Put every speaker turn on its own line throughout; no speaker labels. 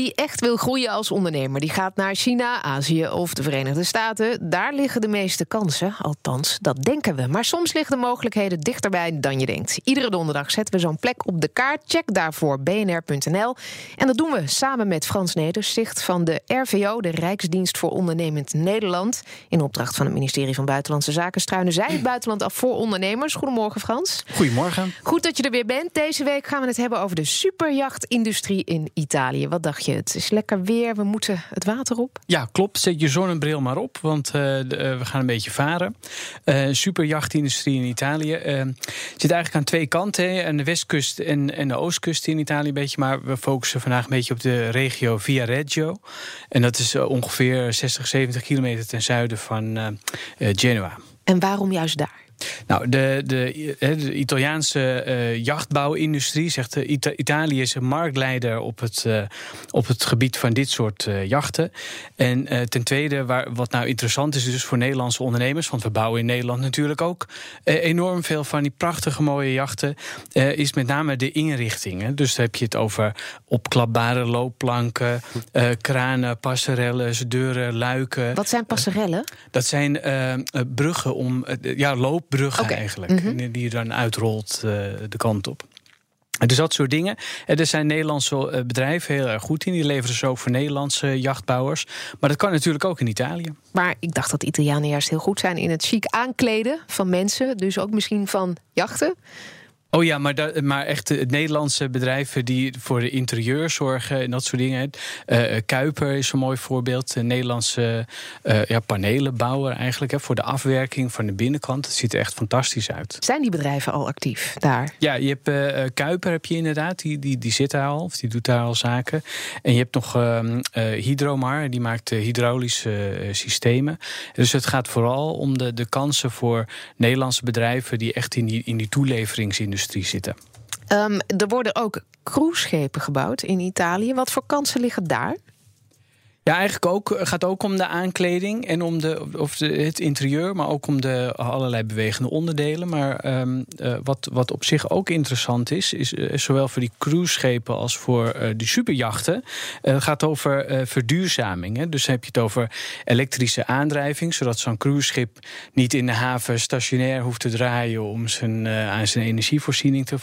Wie echt wil groeien als ondernemer, die gaat naar China, Azië of de Verenigde Staten. Daar liggen de meeste kansen, althans, dat denken we. Maar soms liggen de mogelijkheden dichterbij dan je denkt. Iedere donderdag zetten we zo'n plek op de kaart. Check daarvoor bnr.nl. En dat doen we samen met Frans Nedersticht van de RVO, de Rijksdienst voor Ondernemend Nederland. In opdracht van het ministerie van Buitenlandse Zaken struinen zij het buitenland af voor ondernemers. Goedemorgen, Frans.
Goedemorgen.
Goed dat je er weer bent. Deze week gaan we het hebben over de superjachtindustrie in Italië. Wat dacht je? Het is lekker weer, we moeten het water op.
Ja, klopt. Zet je zonnebril maar op, want uh, de, uh, we gaan een beetje varen. Uh, superjachtindustrie in Italië zit eigenlijk aan twee kanten. Aan de westkust en, en de oostkust in Italië een beetje. Maar we focussen vandaag een beetje op de regio Viareggio. En dat is ongeveer 60, 70 kilometer ten zuiden van Genua.
En waarom juist daar?
Nou, de, de, de Italiaanse uh, jachtbouwindustrie zegt uh, Ita Italië is een marktleider op het, uh, op het gebied van dit soort jachten. En ten tweede, waar, wat nou interessant is, dus voor Nederlandse ondernemers, want we bouwen in Nederland natuurlijk ook enorm veel van die prachtige mooie jachten, is met name de inrichting. Hè. Dus dan heb je het over opklapbare loopplanken, kranen, passerelles, deuren, luiken.
Wat zijn passerellen?
Dat zijn bruggen om ja, loop bruggen okay. eigenlijk. Mm -hmm. Die je dan uitrolt uh, de kant op. Dus dat soort dingen. Er zijn Nederlandse bedrijven heel erg goed in. Die leveren ze ook voor Nederlandse jachtbouwers. Maar dat kan natuurlijk ook in Italië.
Maar ik dacht dat Italianen juist heel goed zijn in het chic aankleden van mensen. Dus ook misschien van jachten.
Oh ja, maar, maar echt de Nederlandse bedrijven die voor de interieur zorgen en dat soort dingen. Uh, Kuiper is een mooi voorbeeld. Een Nederlandse uh, ja, panelenbouwer eigenlijk. Hè, voor de afwerking van de binnenkant. Het ziet er echt fantastisch uit.
Zijn die bedrijven al actief daar?
Ja, je hebt uh, Kuiper heb je inderdaad. Die, die, die zit daar al, of die doet daar al zaken. En je hebt nog Hydromar, die maakt hydraulische systemen. Dus het gaat vooral om de, de kansen voor Nederlandse bedrijven die echt in die, in die toeleveringsindustrie zitten.
Um, er worden ook cruiseschepen gebouwd in Italië. Wat voor kansen liggen daar?
Ja, eigenlijk ook. gaat ook om de aankleding en om de, of de, het interieur, maar ook om de allerlei bewegende onderdelen. Maar um, uh, wat, wat op zich ook interessant is, is uh, zowel voor die cruiseschepen als voor uh, die superjachten. Het gaat over verduurzaming. Hè. Dus heb je het over elektrische aandrijving, zodat zo'n cruiseschip niet in de haven stationair hoeft te draaien om zijn, aan zijn energievoorziening te,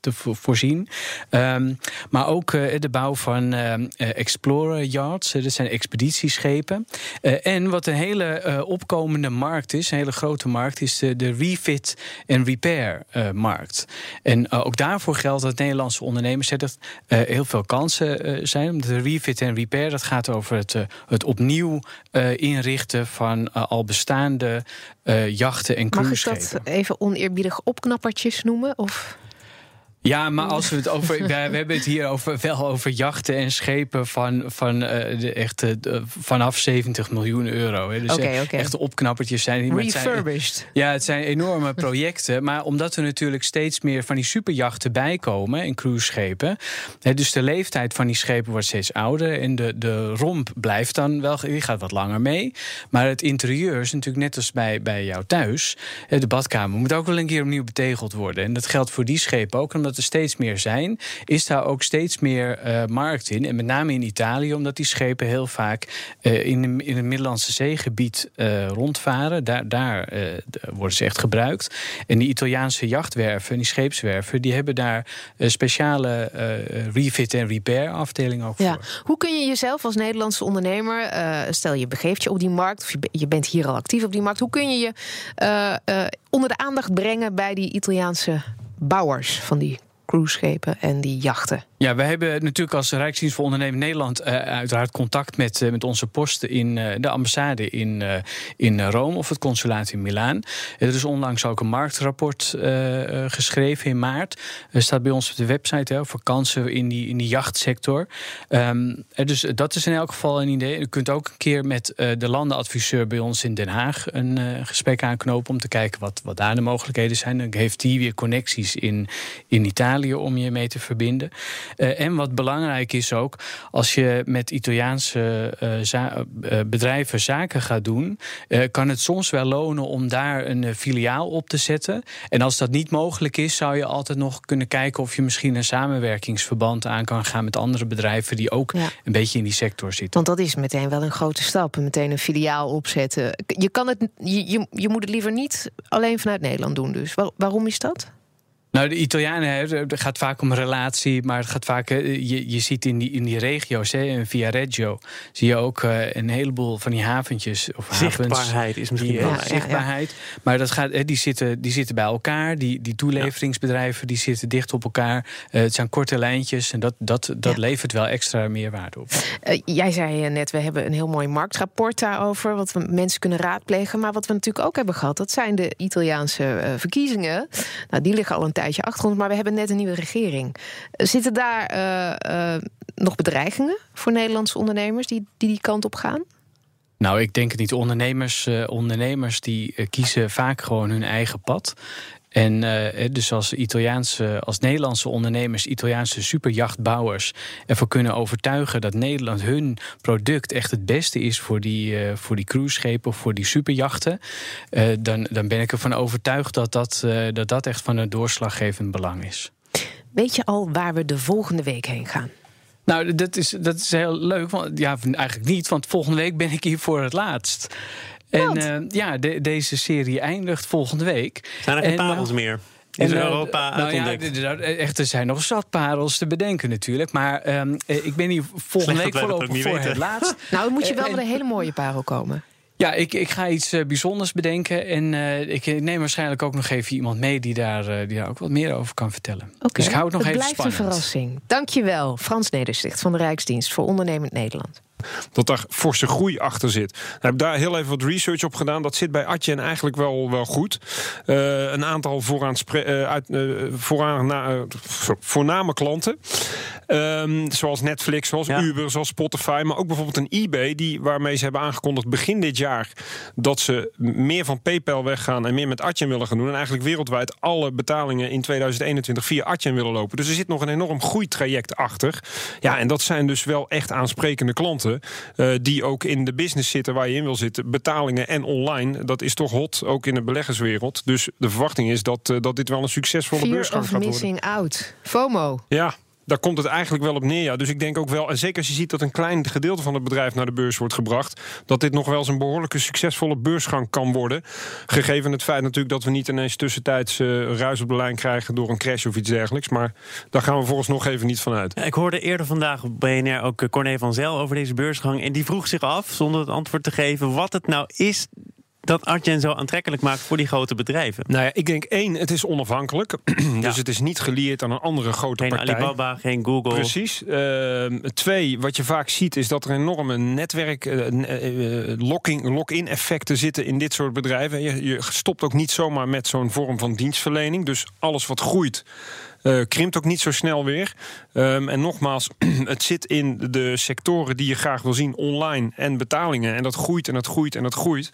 te vo voorzien. Um, maar ook de bouw van Explorer Yards. Dat zijn expeditieschepen. Uh, en wat een hele uh, opkomende markt is, een hele grote markt, is de, de refit en repair uh, markt. En ook daarvoor geldt dat Nederlandse ondernemers dat heel veel kansen zijn. De refit en repair, dat gaat over het, het opnieuw inrichten van al bestaande jachten en cruiseschepen.
Mag ik dat even oneerbiedig opknappertjes noemen? Of?
Ja, maar als we het over. we, we hebben het hier over, wel over jachten en schepen van, van uh, de echte, uh, vanaf 70 miljoen euro. Hè. Dus
okay, okay.
echte opknappertjes zijn.
Refurbished.
Zijn, ja, het zijn enorme projecten. Maar omdat er natuurlijk steeds meer van die superjachten bijkomen en cruiseschepen. Hè, dus de leeftijd van die schepen wordt steeds ouder. En de, de romp blijft dan wel. Die gaat wat langer mee. Maar het interieur is natuurlijk net als bij, bij jou thuis. De badkamer moet ook wel een keer opnieuw betegeld worden. En dat geldt voor die schepen ook. Omdat er steeds meer zijn, is daar ook steeds meer uh, markt in. En met name in Italië, omdat die schepen heel vaak uh, in, in het Middellandse zeegebied uh, rondvaren. Daar, daar worden ze echt gebruikt. En die Italiaanse jachtwerven en die scheepswerven, die hebben daar speciale refit en repair afdelingen ook
ja.
voor.
Hoe kun je jezelf als Nederlandse ondernemer, stel je begeeft je op die markt, of je, je, bent hier al actief op die markt, hoe kun je je onder de aandacht brengen bij die Italiaanse bouwers van die cruiseschepen en die jachten.
Ja, we hebben natuurlijk als Rijksdienst voor Ondernemen Nederland uh, uiteraard contact met, uh, met onze posten in uh, de ambassade in, in Rome of het consulaat in Milaan. Er is onlangs ook een marktrapport geschreven in maart. Er staat bij ons op de website over kansen in die, in die jachtsector. Um, dus dat is in elk geval een idee. U kunt ook een keer met de landenadviseur bij ons in Den Haag een gesprek aanknopen om te kijken wat, wat daar de mogelijkheden zijn. Dan heeft die weer connecties in, in Italië om je mee te verbinden. En wat belangrijk is ook, als je met Italiaanse bedrijven zaken gaat doen, kan het soms wel lonen om daar een filiaal op te zetten. En als dat niet mogelijk is, zou je altijd nog kunnen kijken of je misschien een samenwerkingsverband aan kan gaan met andere bedrijven die ook een beetje in die sector zitten.
Want dat is meteen wel een grote stap. Meteen een filiaal opzetten. Je, kan het, je, je, je moet het liever niet alleen vanuit Nederland doen. Dus waarom is dat?
Nou, de Italianen, het gaat vaak om relatie, maar het gaat vaak, je, je ziet in die, in die regio's, hè, in Via Reggio, zie je ook uh, een heleboel van die haventjes. Of
zichtbaarheid is misschien
wel. zichtbaarheid. Maar dat gaat, die, zitten, die zitten bij elkaar, die, die toeleveringsbedrijven, die zitten dicht op elkaar. Uh, het zijn korte lijntjes en dat, dat, dat levert wel extra meerwaarde op.
Uh, jij zei net, we hebben een heel mooi marktrapport daarover, wat we mensen kunnen raadplegen. Maar wat we natuurlijk ook hebben gehad, dat zijn de Italiaanse verkiezingen. Nou, die liggen al een tijd tijdje achter ons, maar we hebben net een nieuwe regering. Zitten daar uh, uh, nog bedreigingen voor Nederlandse ondernemers die, die die kant op gaan?
Nou, ik denk het niet. Ondernemers, uh, ondernemers die kiezen vaak gewoon hun eigen pad. En uh, dus als Italiaanse, als Nederlandse ondernemers, Italiaanse superjachtbouwers ervoor kunnen overtuigen dat Nederland hun product echt het beste is voor die, uh, voor die cruiseschepen of voor die superjachten, uh, dan, dan ben ik ervan overtuigd dat dat, dat dat echt van een doorslaggevend belang is.
Weet je al waar we de volgende week heen gaan?
Nou, dat is, dat is heel leuk. Want, ja, eigenlijk niet, want volgende week ben ik hier voor het laatst. En uh, ja, de, deze serie eindigt volgende week.
Zijn er geen parels meer? Is en, Europa nou
ja, echt, er zijn nog zat parels te bedenken natuurlijk. Maar um, ik ben hier volgende week voorlopig voor het laatst.
Nou, moet je wel met een hele mooie parel komen.
Ja, ik, ik ga iets uh, bijzonders bedenken. En uh, ik neem waarschijnlijk ook nog even iemand mee die daar, uh, die daar ook wat meer over kan vertellen.
Okay.
Dus ik hou het nog
het
even
blijft
spannend.
een verrassing. Dankjewel, Frans Nedersticht van de Rijksdienst voor Ondernemend Nederland
dat daar forse groei achter zit. Ik heb daar heel even wat research op gedaan. Dat zit bij Atjen eigenlijk wel, wel goed. Uh, een aantal vooraan uh, uit, uh, vooraan na, voorname klanten. Um, zoals Netflix, zoals ja. Uber, zoals Spotify. Maar ook bijvoorbeeld een eBay. Die, waarmee ze hebben aangekondigd begin dit jaar... dat ze meer van PayPal weggaan en meer met Atjen willen gaan doen. En eigenlijk wereldwijd alle betalingen in 2021 via Atjen willen lopen. Dus er zit nog een enorm groeitraject achter. Ja, en dat zijn dus wel echt aansprekende klanten. Uh, die ook in de business zitten waar je in wil zitten. Betalingen en online, dat is toch hot, ook in de beleggerswereld. Dus de verwachting is dat, uh, dat dit wel een succesvolle beursgang gaat worden.
missing out. FOMO.
Ja, daar komt het eigenlijk wel op neer. Ja. Dus ik denk ook wel, en zeker als je ziet dat een klein gedeelte van het bedrijf naar de beurs wordt gebracht, dat dit nog wel eens een behoorlijke succesvolle beursgang kan worden. Gegeven het feit natuurlijk dat we niet ineens tussentijds uh, ruis op de lijn krijgen door een crash of iets dergelijks. Maar daar gaan we volgens nog even niet van uit.
Ik hoorde eerder vandaag op BNR ook Corné van Zel over deze beursgang. En die vroeg zich af, zonder het antwoord te geven, wat het nou is dat Artjen zo aantrekkelijk maakt voor die grote bedrijven?
Nou ja, ik denk één, het is onafhankelijk. dus het is niet gelieerd aan een andere grote
geen
partij.
Geen Alibaba, geen Google.
Precies. Uh, twee, wat je vaak ziet is dat er enorme netwerk, uh, lock-in effecten zitten in dit soort bedrijven. Je, je stopt ook niet zomaar met zo'n vorm van dienstverlening. Dus alles wat groeit uh, krimpt ook niet zo snel weer. Um, en nogmaals, het zit in de sectoren die je graag wil zien, online en betalingen. En dat groeit en dat groeit en dat groeit.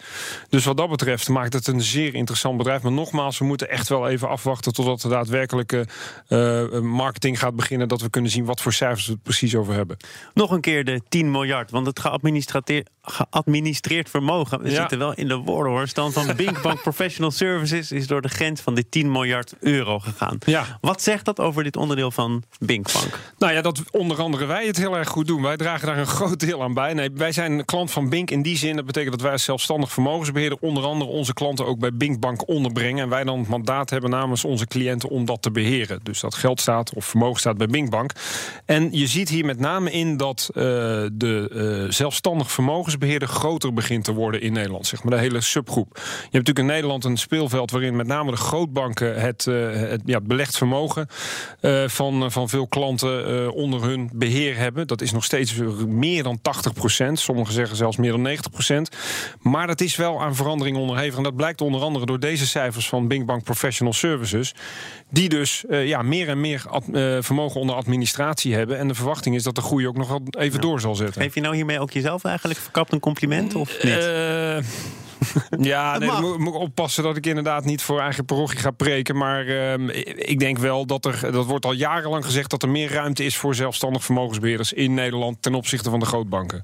Dus wat dat betreft maakt het een zeer interessant bedrijf. Maar nogmaals, we moeten echt wel even afwachten totdat de daadwerkelijke uh, marketing gaat beginnen. Dat we kunnen zien wat voor cijfers we het precies over hebben.
Nog een keer de 10 miljard, want het geadministreerd vermogen. We ja. zitten wel in de woorden hoor. Stand van Bink Bank Professional Services is door de grens van de 10 miljard euro gegaan.
Ja.
Wat zegt dat over dit onderdeel van Bink Bank?
Nou ja, dat onder andere wij het heel erg goed doen. Wij dragen daar een groot deel aan bij. Nee, wij zijn klant van Bink in die zin. Dat betekent dat wij als zelfstandig vermogensbeheerder onder andere onze klanten ook bij Bink Bank onderbrengen. En wij dan het mandaat hebben namens onze cliënten om dat te beheren. Dus dat geld staat of vermogen staat bij Bink Bank. En je ziet hier met name in dat uh, de uh, zelfstandig vermogensbeheerder groter begint te worden in Nederland. Zeg maar de hele subgroep. Je hebt natuurlijk in Nederland een speelveld waarin met name de grootbanken het, uh, het ja, belegd vermogen uh, van, van veel klanten uh, onder hun beheer hebben. Dat is nog steeds meer dan 80 procent. Sommigen zeggen zelfs meer dan 90 procent. Maar dat is wel aan verandering onderhevig. En dat blijkt onder andere door deze cijfers van Bing Bank Professional Services. Die dus uh, ja, meer en meer vermogen onder administratie hebben. En de verwachting is dat de groei ook nog wel even ja. door zal zetten.
Geef je nou hiermee ook jezelf eigenlijk verkapt een compliment? Of niet?
Ja, nee, moet, moet ik oppassen dat ik inderdaad niet voor eigen parochie ga preken. Maar ehm, ik denk wel dat er, dat wordt al jarenlang gezegd, dat er meer ruimte is voor zelfstandig vermogensbeheerders in Nederland ten opzichte van de grootbanken.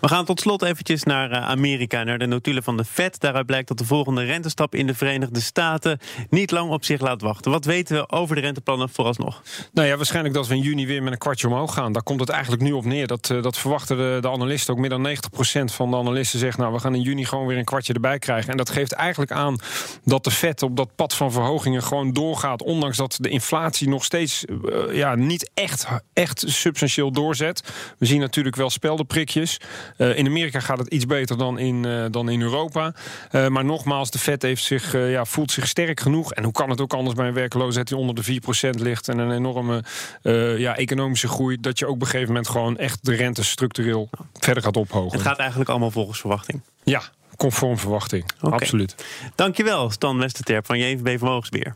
We gaan tot slot eventjes naar eh, Amerika, naar de notulen van de Fed. Daaruit blijkt dat de volgende rentestap in de Verenigde Staten niet lang op zich laat wachten. Wat weten we over de renteplannen vooralsnog?
Nou ja, waarschijnlijk dat we in juni weer met een kwartje omhoog gaan. Daar komt het eigenlijk nu op neer. Dat, eh, dat verwachten de, de analisten ook. Meer dan 90% van de analisten zegt, nou, we gaan in juni gewoon weer een kwartje erbij krijgen. En dat geeft eigenlijk aan dat de Fed op dat pad van verhogingen gewoon doorgaat. Ondanks dat de inflatie nog steeds eh, ja, niet echt, echt substantieel doorzet. We zien natuurlijk wel speldenprikjes. Uh, in Amerika gaat het iets beter dan in, uh, dan in Europa. maar nogmaals, de Fed heeft zich, ja, voelt zich sterk genoeg. En hoe kan het ook anders bij een werkloosheid die onder de 4% ligt en een enorme ja, economische groei, dat je ook op een gegeven moment gewoon echt de rente structureel verder gaat ophogen.
Het gaat eigenlijk allemaal volgens verwachting.
Ja, conform verwachting. Okay. Absoluut.
Dankjewel, Stan Westerterp van JVB Vermogensbeheer.